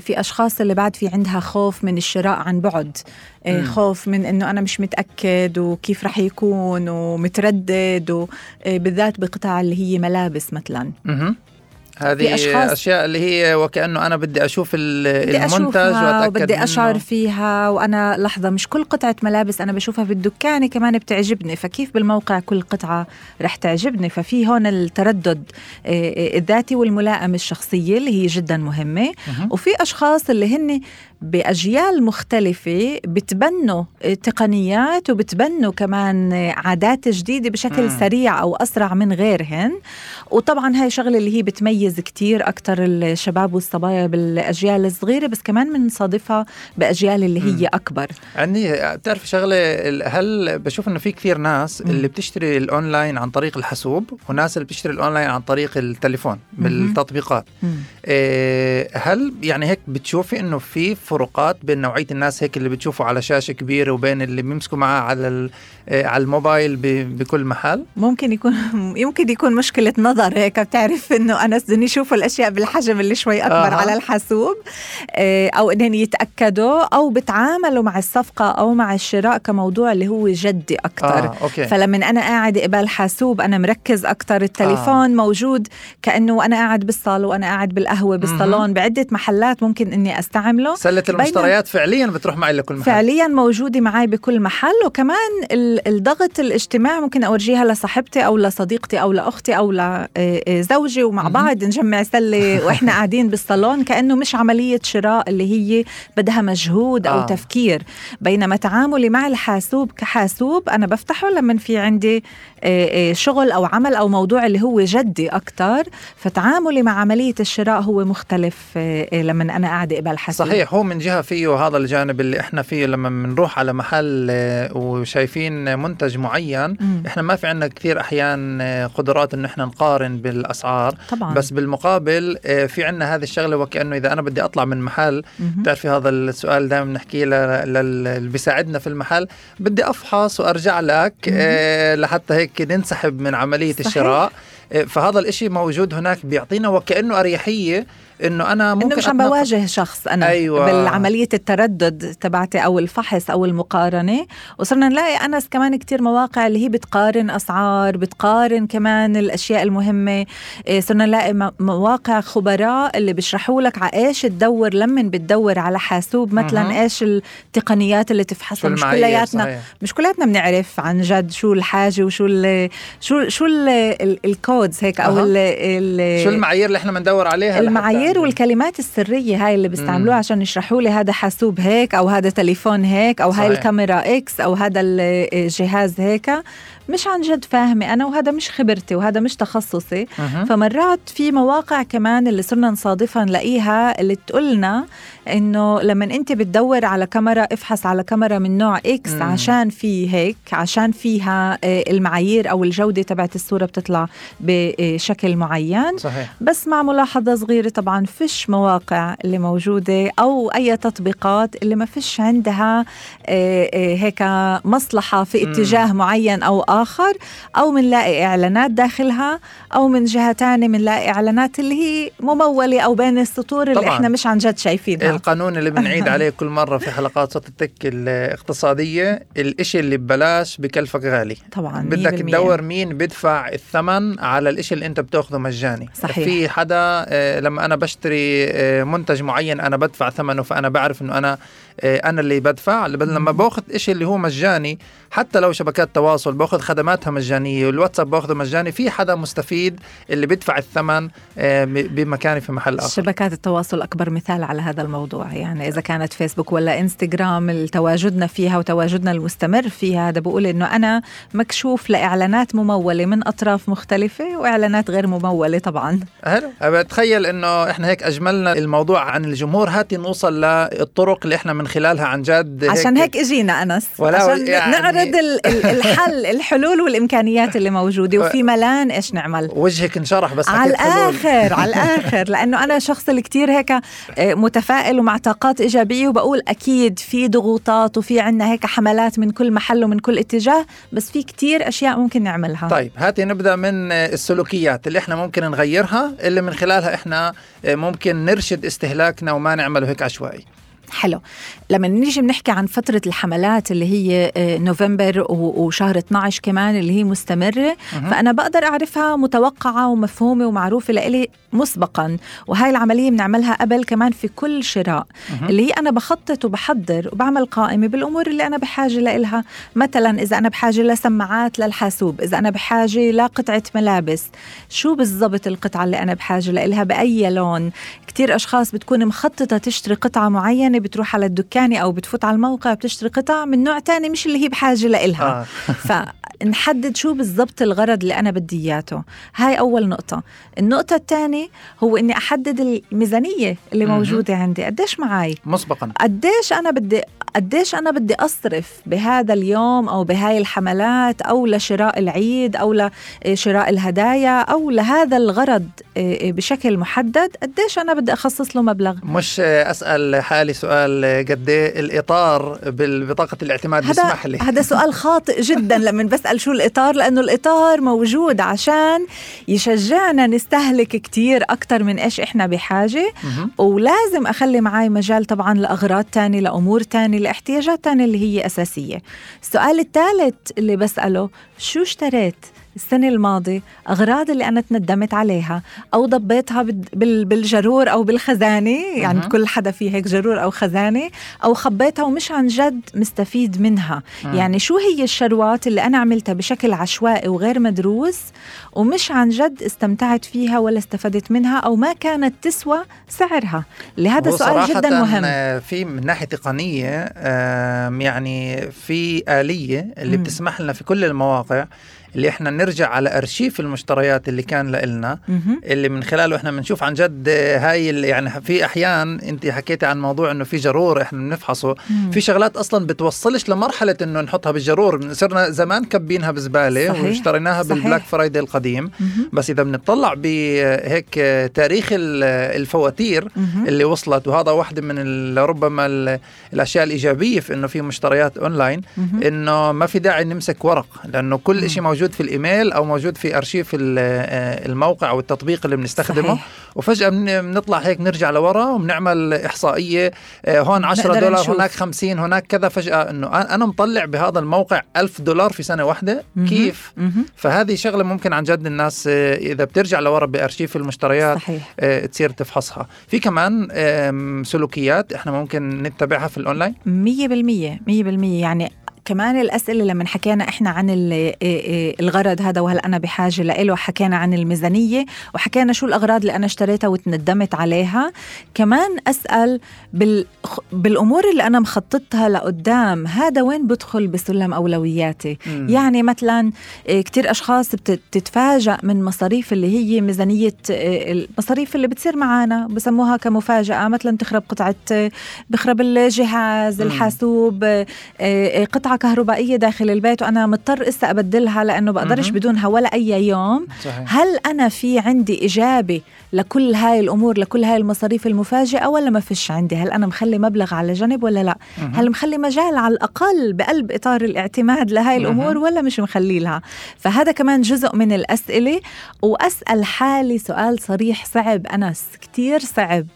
في أشخاص اللي بعد في عندها خوف من الشراء عن بعد مم. خوف من إنه أنا مش متأكد وكيف رح يكون ومتردد وبالذات بقطع اللي هي ملابس مثلا مم. هذه أشخاص أشياء اللي هي وكأنه أنا بدي أشوف بدي المنتج وأتأكد وبدي أشعر منه. فيها وأنا لحظة مش كل قطعة ملابس أنا بشوفها بالدكانه كمان بتعجبني فكيف بالموقع كل قطعة رح تعجبني؟ ففي هون التردد آه، آه، الذاتي والملائمه الشخصية اللي هي جدا مهمة. وفي أشخاص اللي هن بأجيال مختلفة بتبنوا تقنيات وبتبنوا كمان عادات جديدة بشكل مم. سريع أو أسرع من غيرهن وطبعا هاي شغلة اللي هي بتميز كتير أكثر الشباب والصبايا بالأجيال الصغيرة بس كمان بنصادفها بأجيال اللي هي مم. أكبر عندي بتعرف شغلة هل بشوف إنه في كثير ناس مم. اللي بتشتري الأونلاين عن طريق الحاسوب وناس اللي بتشتري الأونلاين عن طريق التليفون بالتطبيقات. إيه هل يعني هيك بتشوفي إنه في فروقات بين نوعية الناس هيك اللي بتشوفوا على شاشة كبيرة وبين اللي بيمسكوا معاه على آه، على الموبايل بكل محل ممكن يكون يمكن يكون مشكلة نظر هيك بتعرف إنه أنا بدهم يشوفوا الأشياء بالحجم اللي شوي أكبر آه. على الحاسوب آه، أو إنهم يتأكدوا أو بتعاملوا مع الصفقة أو مع الشراء كموضوع اللي هو جدي أكثر آه. أوكي. فلما أنا قاعد قبال حاسوب أنا مركز أكثر التليفون آه. موجود كأنه أنا قاعد بالصالة وأنا قاعد بالقهوة بالصالون بعدة محلات ممكن إني أستعمله سله المشتريات فعليا بتروح معي لكل محل. فعليا موجوده معي بكل محل وكمان الضغط الاجتماعي ممكن أورجيها لصاحبتي أو لصديقتي أو لأختي أو لزوجي ومع بعض نجمع سلة وإحنا قاعدين بالصالون كأنه مش عملية شراء اللي هي بدها مجهود أو آه. تفكير. بينما تعاملي مع الحاسوب كحاسوب أنا بفتحه لما في عندي شغل أو عمل أو موضوع اللي هو جدي أكثر فتعاملي مع عملية الشراء هو مختلف لما أنا قاعدة قبل حاسوب صحيح هو من جهة فيه هذا الجانب اللي إحنا فيه لما بنروح على محل وشايفين منتج معين مم. إحنا ما في عندنا كثير أحيان آه، قدرات إنه إحنا نقارن بالأسعار طبعا. بس بالمقابل آه، في عندنا هذه الشغلة وكأنه إذا أنا بدي أطلع من محل بتعرفي هذا السؤال دائما بنحكيه اللي بيساعدنا في المحل بدي أفحص وأرجع لك آه، لحتى هيك ننسحب من عملية صحيح. الشراء فهذا الإشي موجود هناك بيعطينا وكأنه أريحية إنه أنا ممكن انه مش عم بواجه شخص أنا أيوة. بالعملية التردد تبعتي أو الفحص أو المقارنة. وصرنا نلاقي أنس كمان كتير مواقع اللي هي بتقارن أسعار بتقارن كمان الأشياء المهمة. إيه، صرنا نلاقي مواقع خبراء اللي بيشرحوا لك على إيش تدور لما بتدور على حاسوب مثلا. إيش التقنيات اللي تفحصها. مش كلياتنا مش كلياتنا بنعرف عن جد شو الحاجة وشو ال شو شو ال codes هيك أو أه. ال شو المعايير اللي إحنا بندور عليها المعايير والكلمات السرية هاي اللي بيستعملوها عشان يشرحوا لي هذا حاسوب هيك أو هذا تليفون هيك أو صحيح. هاي الكاميرا X أو هذا الجهاز هيك مش عن جد فاهمة أنا وهذا مش خبرتي وهذا مش تخصصي أه. فمرات في مواقع كمان اللي صرنا نصادفها نلاقيها اللي تقولنا إنه لما أنت بتدور على كاميرا افحص على كاميرا من نوع X مم. عشان في هيك عشان فيها آه، المعايير أو الجودة تبعت الصورة بتطلع بشكل معين صحيح. بس مع ملاحظة صغيرة طبعا فيش مواقع اللي موجودة أو أي تطبيقات اللي ما فيش عندها آه، آه، هيك مصلحة في اتجاه مم. معين أو آخر أو منلاقي إعلانات داخلها أو من جهة تانية منلاقي إعلانات اللي هي ممولة أو بين السطور اللي. إحنا مش عن جد شايفينها القانون اللي بنعيد عليه كل مرة في حلقات صوت التك الاقتصادية الإشي اللي ببلاش بكلفك غالي طبعا بدك تدور مين بدفع الثمن على الإشي اللي أنت بتأخذه مجاني صحيح. في حدا آه، لما أنا بشتري آه، منتج معين أنا بدفع ثمنه فأنا بعرف إنه أنا آه، أنا اللي بدفع. لما باخذ إشي اللي هو مجاني حتى لو شبكات تواصل باخذ خدماتها مجانية. والواتساب باخذه مجاني. في حدا مستفيد اللي بيدفع الثمن آه، بمكاني في محل آخر. شبكات التواصل أكبر مثال على هذا الموضوع. يعني إذا كانت فيسبوك ولا إنستغرام تواجدنا فيها وتواجدنا المستمر فيها هذا بقول إنه أنا مكشوف لإعلانات ممولة من أطراف مختلفة وإعلانات غير ممولة طبعا. حلو. بتخيل إنه إحنا هيك أجملنا الموضوع عن الجمهور. هاتي نوصل للطرق اللي إحنا من خلالها عن جد عشان هيك إجينا أنس. عشان يعني- نعرض ال- ال- الحل الحلول والإمكانيات اللي موجودة. وفي ملان إيش نعمل؟ وجهك انشرح بس على. الآخر على الآخر. لأنه أنا شخص اللي كتير هيك آه، متفائل ومع طاقات إيجابية وبقول أكيد في ضغوطات وفي عنا هيك حملات من كل محل ومن كل اتجاه بس في كتير أشياء ممكن نعملها. طيب هاتي نبدأ من السلوكيات اللي إحنا ممكن نغيرها اللي من خلالها إحنا ممكن نرشد استهلاكنا وما نعمله هيك عشوائي. حلو. لما نيجي بنحكي عن فترة الحملات اللي هي آه، نوفمبر وشهر 12 كمان اللي هي مستمرة فأنا بقدر أعرفها متوقعة ومفهومة ومعروفة لإلي مسبقا وهاي العملية بنعملها قبل كمان في كل شراء. اللي هي أنا بخطط وبحضر وبعمل قائمة بالأمور اللي أنا بحاجة لإلها. مثلا إذا أنا بحاجة لسماعات للحاسوب إذا أنا بحاجة لقطعة ملابس شو بالضبط القطعة اللي أنا بحاجة لإلها؟ بأي لون؟ كتير أشخاص بتكون مخططة تشتري قطعة معينة بتروح على الدكان أو بتفوت على الموقع بتشتري قطع من نوع تاني مش اللي هي بحاجة لإلها. آه. فنحدد شو بالضبط الغرض اللي أنا بدي إياته. هاي أول نقطة. النقطة الثانية هو إني أحدد الميزانية اللي. موجودة عندي. قديش معي مسبقا. قديش أنا بدي قديش أنا بدي أصرف بهذا اليوم أو بهاي الحملات أو لشراء العيد أو لشراء الهدايا أو لهذا الغرض إيه، بشكل محدد قديش أنا بدي أخصص له مبلغ؟ مش أسأل حالي سؤال قد الإطار ببطاقه الاعتماد بيسمح لي؟ هذا سؤال خاطئ جدا لما بسأل شو الإطار لأنه الإطار موجود عشان يشجعنا نستهلك كتير أكثر من إيش إحنا بحاجة. مهم. ولازم أخلي معي مجال طبعا لأغراض تانية لأمور تانية. لاحتياجات تانية اللي هي أساسية. السؤال الثالث اللي بسأله شو اشتريت؟ السنة الماضية أغراض اللي أنا تندمت عليها أو ضبيتها بال- بال- بالجرور أو بالخزانة يعني. كل حدا فيه هيك جرور أو خزانة أو خبيتها ومش عن جد مستفيد منها. يعني شو هي الشروات اللي أنا عملتها بشكل عشوائي وغير مدروس ومش عن جد استمتعت فيها ولا استفدت منها أو ما كانت تسوى سعرها اللي هذا هو سؤال جدا مهم آه، في من ناحية تقنية آم، يعني في آلية اللي. بتسمح لنا في كل المواقع اللي إحنا نرجع على أرشيف المشتريات اللي كان لنا. اللي من خلاله إحنا بنشوف عن جد هاي يعني في أحيان أنت حكيتي عن موضوع إنه في جرور إحنا بنفحصه. في شغلات أصلا بتوصلش لمرحلة إنه نحطها بالجرور صرنا زمان كبينها بزبالة. واشتريناها. بال Black Friday القديم. بس إذا بنطلع بهيك تاريخ ال- الفواتير. اللي وصلت وهذا واحدة من ربما ال- الأشياء الإيجابية في إنه في مشتريات أونلاين. إنه ما في داعي نمسك ورق لأنه كل. شيء موجود في الإيميل أو موجود في أرشيف آه، الموقع أو التطبيق اللي بنستخدمه صحيح. وفجأة بن- بنطلع هيك نرجع لورا وبنعمل إحصائية آه، هون 10 نقدر دولار نشوف. هناك 50 هناك كذا فجأة إنه أنا مطلع بهذا الموقع ألف دولار في سنة واحدة مهم. كيف مهم. فهذه شغلة ممكن عن جد الناس آه، إذا بترجع لورا بأرشيف المشتريات صحيح تصير تفحصها في كمان سلوكيات إحنا ممكن نتبعها في الأونلاين مية بالمية مية بالمية يعني كمان الأسئلة لما حكينا إحنا عن إيه إيه الغرض هذا وهل أنا بحاجة لإله حكينا عن الميزانية وحكينا شو الأغراض اللي أنا اشتريتها وتندمت عليها كمان أسأل بال بالأمور اللي أنا مخططها لقدام هذا وين بدخل بسلم أولوياتي مم. يعني مثلا إيه، كتير أشخاص بت- بتتفاجأ من مصاريف اللي هي ميزانية المصاريف اللي بتصير معنا بسموها كمفاجأة مثلا تخرب قطعة بخرب الجهاز. الحاسوب قطعة كهربائية داخل البيت وأنا مضطر إسا أبدلها لأنه بقدرش. بدونها ولا أي يوم. صحيح. هل أنا في عندي إجابة لكل هاي الأمور لكل هاي المصاريف المفاجئة ولا ما فيش عندي؟ هل أنا مخلي مبلغ على جنب ولا لا؟ مهم. هل مخلي مجال على الأقل بقلب إطار الاعتماد لهاي الأمور مهم. ولا مش مخلي لها؟ فهذا كمان جزء من الأسئلة. وأسأل حالي سؤال صريح صعب. أنس كتير صعب.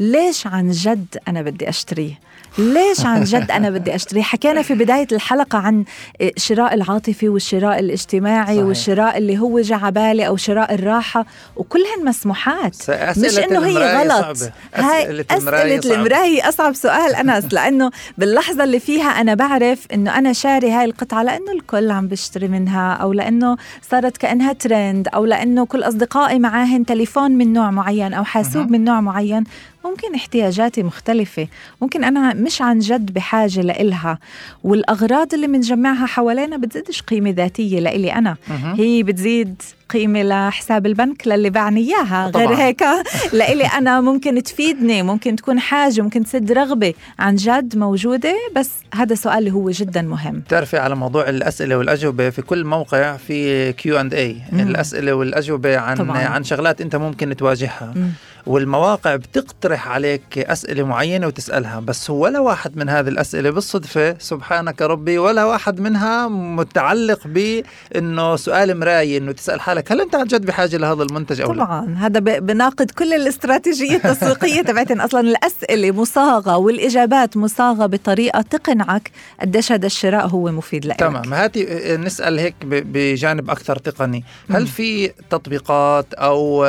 ليش عن جد أنا بدي أشتريه؟ ليش عن جد أنا بدي اشتري حكينا في بداية الحلقة عن الشراء العاطفي والشراء الاجتماعي صحيح. والشراء اللي هو جا بالي أو شراء الراحة وكلهن مسموحات مش إنه هي غلط. صعبة. هاي المراية أسئلة المراية أصعب سؤال أنس لأنه باللحظة اللي فيها أنا بعرف إنه أنا شاري هاي القطعة لأنه الكل عم بيشتري منها أو لأنه صارت كأنها ترند أو لأنه كل أصدقائي معاهن تليفون من نوع معين أو حاسوب من نوع معين ممكن احتياجاتي مختلفة. ممكن أنا مش عن جد بحاجة لإلها. والأغراض اللي بنجمعها حوالينا بتزيدش قيمة ذاتية لإلي أنا. هي بتزيد قيمة لحساب البنك للي باعني إياها. غير. هيك لإلي أنا ممكن تفيدني ممكن تكون حاجة ممكن تسد رغبة عن جد موجودة. بس هذا سؤال اللي هو جدا مهم. بتعرفي على موضوع الأسئلة والأجوبة في كل موقع في Q and A الأسئلة والأجوبة عن طبعاً. عن شغلات أنت ممكن تواجهها. مم. والمواقع بتقترح عليك أسئلة معينة وتسألها. بس ولا واحد من هذه الأسئلة بالصدفة سبحانك ربي ولا واحد منها متعلق بإنه سؤال مرايه انه تسال حالك هل أنت عن جد بحاجة لهذا المنتج أو لا؟ طبعا هذا ب- بناقض كل الاستراتيجية التسويقية تبعتن أصلا الأسئلة مصاغة والإجابات مصاغة بطريقة تقنعك قديش هذا الشراء هو مفيد لك. تمام. هاتي نسأل هيك بجانب أكثر تقني. هل في تطبيقات أو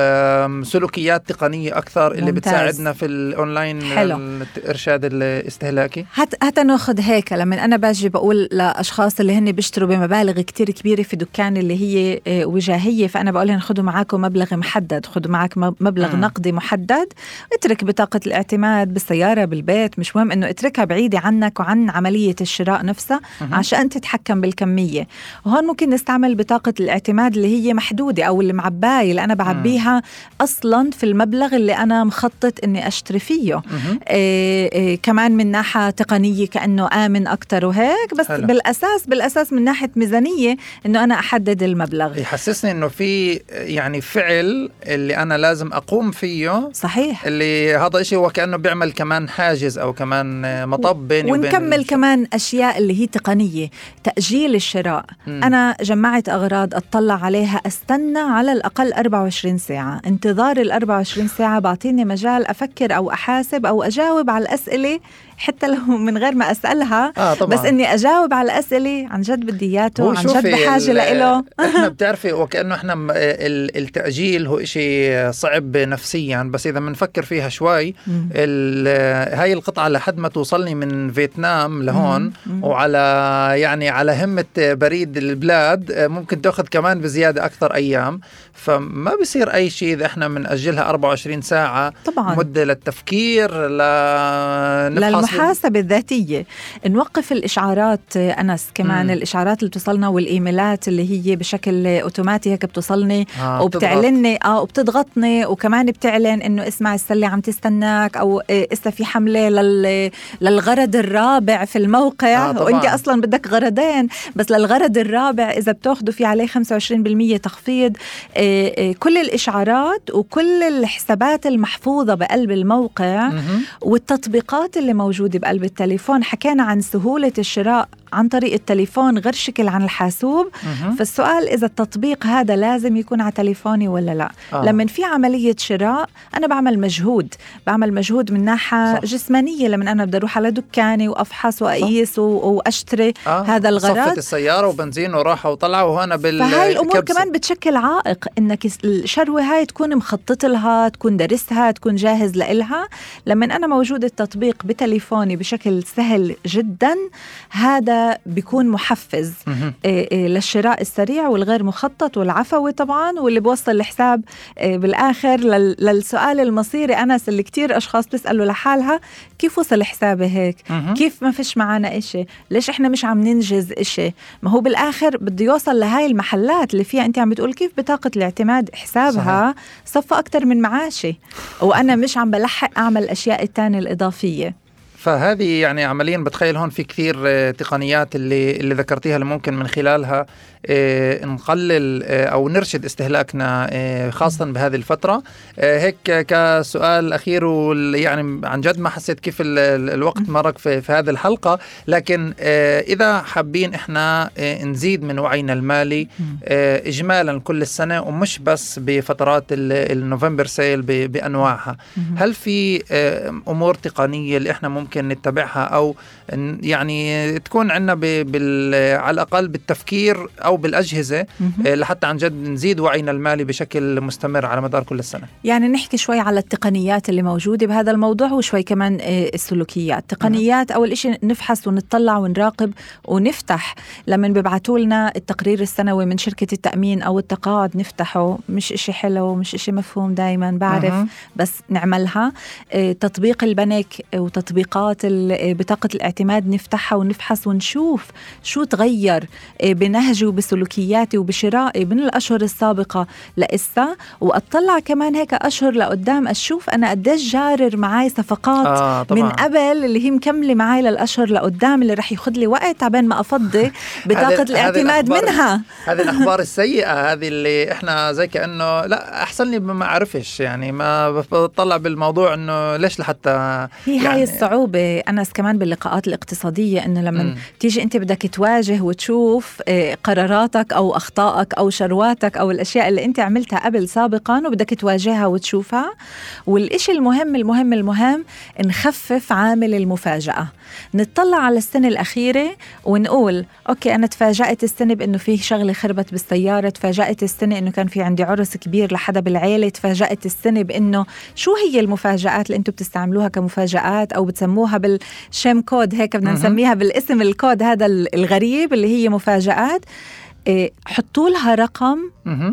سلوكيات تقنية أكثر اللي ممتاز. بتساعدنا في الاونلاين حلو. الإرشاد الاستهلاكي؟ هات هات ناخذ هيك لما أنا باجي بقول لأشخاص اللي هن بيشتروا بمبالغ كتير كبيرة في دكان اللي هي آه، وجاهيه فأنا بقول لهم خذوا معاكم مبلغ محدد خذوا معك م- مبلغ مم. نقدي محدد اترك بطاقة الاعتماد بالسيارة بالبيت مش مهم إنه اتركها بعيدة عنك وعن عملية الشراء نفسها عشان تتحكم بالكمية وهون ممكن نستعمل بطاقة الاعتماد اللي هي محدودة أو اللي معبايه اللي أنا بعبيها أصلا في المبلغ اللي أنا مخطط إني أشتري فيه إيه إيه كمان من ناحية تقنية كأنه آمن أكثر وهيك بس. حلو. بالأساس بالأساس من ناحية ميزانية إنه أنا أحدد المبلغ يحسسني إنه في يعني فعل اللي أنا لازم أقوم فيه صحيح. اللي هذا الشيء هو كأنه بيعمل كمان حاجز أو كمان مطب بيني وبين ونكمل الش- كمان أشياء اللي هي تقنية تأجيل الشراء. مم. أنا جمعت أغراض أطلع عليها أستنى على الأقل 24 ساعة. انتظار ال 24 ساعة بعطيني مجال أفكر أو أحاسب أو أجاوب على الأسئلة حتى لو من غير ما أسألها آه طبعا. بس إني أجاوب على الاسئله عن جد بدي إياته عن جد بحاجة لإله. إحنا بتعرفي وكأنه إحنا التأجيل هو إشي صعب نفسيا بس إذا بنفكر فيها شوي هاي القطعة لحد ما توصلني من فيتنام لهون مم. مم. وعلى يعني على همة بريد البلاد ممكن تأخذ كمان بزيادة أكثر أيام. فما بصير أي شيء إذا إحنا بنأجلها 24 ساعة طبعا. مدة للتفكير لنفحص للمحاسبة الذاتية نوقف الإشعارات آه، أنس كمان مم. الإشعارات اللي بتوصلنا والإيميلات اللي هي بشكل أوتوماتي هيك بتوصلني آه، وبتعلني آه وبتضغطني وكمان بتعلن إنه اسمع السلة عم تستناك أو اسا في حملة لل للغرض الرابع في الموقع آه،. وانت أصلا بدك غرضين بس للغرض الرابع إذا بتأخذوا في عليه 25% تخفيض آه، آه، كل الإشعارات وكل الحسابات المحفوظة بقلب الموقع. والتطبيقات اللي موجودة بقلب التليفون. حكينا عن سهولة الشراء عن طريق التليفون غير شكل عن الحاسوب مهم. فالسؤال إذا التطبيق هذا لازم يكون على تليفوني ولا لا آه. لما في عملية شراء أنا بعمل مجهود بعمل مجهود من ناحية صح. جسمانية لما أنا بدي أروح على دكاني وأفحص وأقيس و- وأشتري آه. هذا الغرض صفت السيارة وبنزين وراحة وطلعة وهنا بال فهاي الأمور كبسة. كمان بتشكل عائق إنك الشروة هاي تكون مخطط لها تكون درسها تكون جاهز لإلها لما أنا موجود التطبيق بتليفوني بشكل سهل جدا هذا بيكون محفز. إيه إيه للشراء السريع والغير مخطط والعفوي طبعا واللي بوصل الحساب إيه بالآخر لل- للسؤال المصيري أنس اللي كتير أشخاص بيسألوا لحالها كيف وصل حسابي هيك. كيف ما فيش معنا إشي؟ ليش إحنا مش عم ننجز إشي؟ ما هو بالآخر بده يوصل لهاي المحلات اللي فيها أنت عم بتقول كيف بطاقة الاعتماد حسابها صفى أكتر من معاشي. وأنا مش عم بلحق أعمل الأشياء التانية الإضافية. فهذه يعني عمليا بتخيل هون في كثير آه، تقنيات اللي اللي ذكرتيها اللي ممكن من خلالها نقلل آه، أو نرشد استهلاكنا آه، خاصه بهذه الفترة. آه، هيك كسؤال أخير يعني عن جد ما حسيت كيف ال- ال- الوقت مرق في, في هذه الحلقة. لكن آه، إذا حابين إحنا آه، نزيد من وعينا المالي آه، اجمالا كل السنة ومش بس بفترات ال- النوفمبر سيل بأنواعها هل في آه، أمور تقنية اللي إحنا ممكن نتبعها؟ أو يعني تكون عندنا على الأقل بالتفكير أو بالأجهزة آه، لحتى عن جد نزيد وعينا المالي بشكل مستمر على مدار كل السنة. يعني نحكي شوي على التقنيات اللي موجودة بهذا الموضوع وشوي كمان آه، السلوكيات. تقنيات أول إشي نفحص ونطلع ونراقب ونفتح. لما بيبعتوا لنا التقرير السنوي من شركة التأمين أو التقاعد نفتحه. مش إشي حلو مش إشي مفهوم دايما بعرف. بس نعملها. آه، تطبيق البنك وتطبيقات بطاقة الاعتماد نفتحها ونفحص ونشوف شو تغير آه، بنهجي وبسلوكياتي وبشرائي من الأشهر السابقة لإسا. وأطلع كمان هيك أشهر لقدام أشوف أنا قديش جارر معي صفقات آه طبعا. من قبل اللي هي مكملة معي للأشهر لقدام اللي رح ياخذ لي وقت عبين ما أفضي بطاقة الاعتماد الأخبار- منها. هذه الأخبار السيئة هذه اللي إحنا زي كانه لا أحسن لي ما أعرفش يعني ما بطلع بالموضوع إنه ليش لحتى هي يعني هاي الصعوبة أنس كمان باللقاءات الاقتصادية إنه لما. تيجي أنت بدك تواجه وتشوف آه، قراراتك أو أخطائك أو شرواتك أو الأشياء اللي أنت عملتها قبل سابقا وبدك تواجهها وتشوفها. والإشي المهم المهم المهم نخفف عامل المفاجأة. نطلع على السنة الأخيرة ونقول أوكي أنا تفاجأت السنة بأنه في شغلة خربت بالسيارة تفاجأت السنة أنه كان في عندي عرس كبير لحدا بالعيلة تفاجأت السنة بأنه شو هي المفاجآت اللي أنتم بتستعملوها كمفاجآت أو بتسموها بال שם קוד هيك بدنا. نسميها بالاسم الكود هذا ال- الغريب اللي هي مفاجآت؟ إيه، حطوا لها رقم.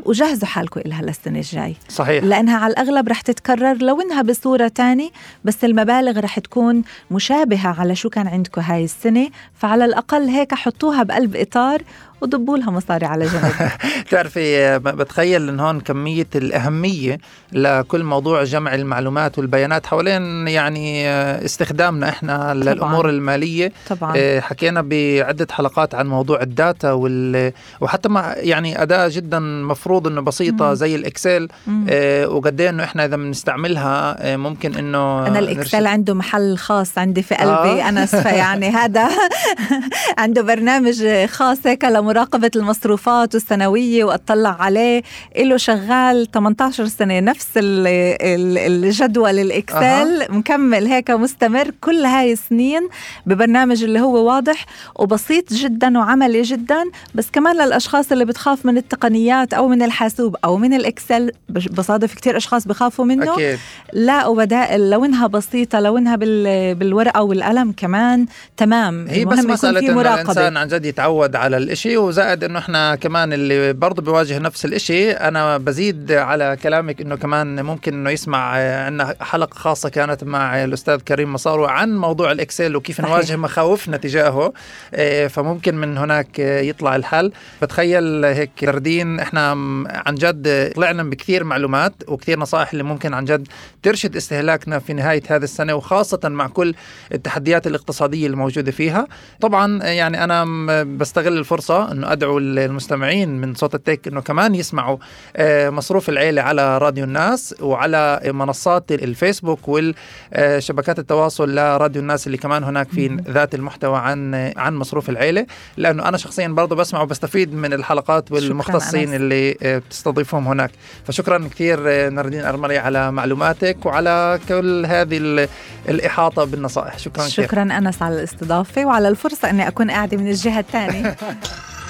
وجهزوا حالكم إلها للسنة الجاي صحيح لأنها على الأغلب رح تتكرر لو إنها بصورة تانية بس المبالغ رح تكون مشابهة على شو كان عندكم هاي السنة فعلى الأقل هيك حطوها بقلب إطار وضبوا لها مصاري على جنب. بتعرفي بتخيل إن هون كمية الأهمية لكل موضوع جمع المعلومات والبيانات حوالين يعني آه، استخدامنا إحنا للأمور المالية. طبعا. آه، حكينا بعدة حلقات عن موضوع ال data وال... وحتى مع يعني أداة جدا مفروض إنه بسيطة مم. زي ال Excel. مم. آه، وقد إيه إنه إحنا إذا بنستعملها آه، ممكن إنه أنا ال Excel نرشد- عنده محل خاص عندي في قلبي. آه. أنس فيعني هذا. عنده برنامج خاص هيك لمراقبة المصروفات السنوية وأطلع عليه. له شغال 18 سنة نفس ال- ال- الجدول الإكسل. أها. مكمل هيك مستمر كل هاي السنين ببرنامج اللي هو واضح وبسيط جدا وعملي جدا. بس كمان للأشخاص اللي بتخاف من التقنيات أو من الحاسوب أو من الإكسل بصادف كتير أشخاص بخافوا منه. أكيد. لاقوا بدائل لو انها بسيطة لو انها بال... بالورقة والقلم كمان. تمام. هي بس مسألة إنه الإنسان عن جد يتعود على الإشي وزائد إنه إحنا كمان اللي برضه بيواجه نفس الإشي أنا بزيد على كلامك إنه كمان ممكن إنه يسمع آه، عنا حلقة خاصة كانت مع الأستاذ كريم مصارو عن موضوع الإكسل وكيف. نواجه مخاوفنا تجاهه آه، فممكن من هناك آه، يطلع الحل بتخيل هيك دردين إحنا م- عن جد طلعنا بكثير معلومات وكثير نصائح اللي ممكن عن جد ترشد استهلاكنا في نهاية هذه السنة وخاصة مع كل التحديات الاقتصادية الموجودة فيها طبعا يعني أنا م- بستغل الفرصة أنه أدعو المستمعين من صوت التك أنه كمان يسمعوا آه، مصروف العيلة على راديو الناس وعلى منصات الفيسبوك والشبكات التواصل لراديو الناس اللي كمان هناك في ذات المحتوى عن عن مصروف العيلة. لأنه أنا شخصيا برضه بسمع وبستفيد من الحلقات والمختصين. اللي آه، بتستضيفهم هناك. فشكرا كثير آه، ناردين أرملي على معلوماتك وعلى كل هذه ال- الإحاطة بالنصائح. شكرا كثير. شكرا أنس على الاستضافة وعلى الفرصة إني أكون قاعدة من الجهة الثانية.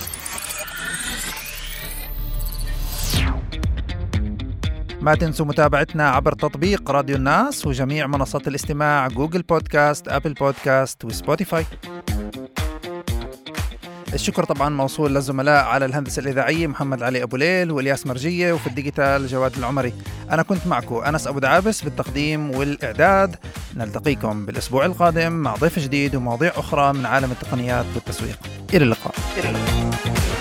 ما تنسوا متابعتنا عبر تطبيق راديو الناس وجميع منصات الاستماع Google Podcast Apple Podcast و Spotify. الشكر طبعا موصول للزملاء على الهندسة الإذاعية محمد علي أبو ليل وإلياس مرجية وفي ال digital جواد العمري. أنا كنت معكم أنس أبو دعابس بالتقديم والإعداد. نلتقيكم بالأسبوع القادم مع ضيف جديد ومواضيع أخرى من عالم التقنيات والتسويق إلى اللقاء, إلى اللقاء.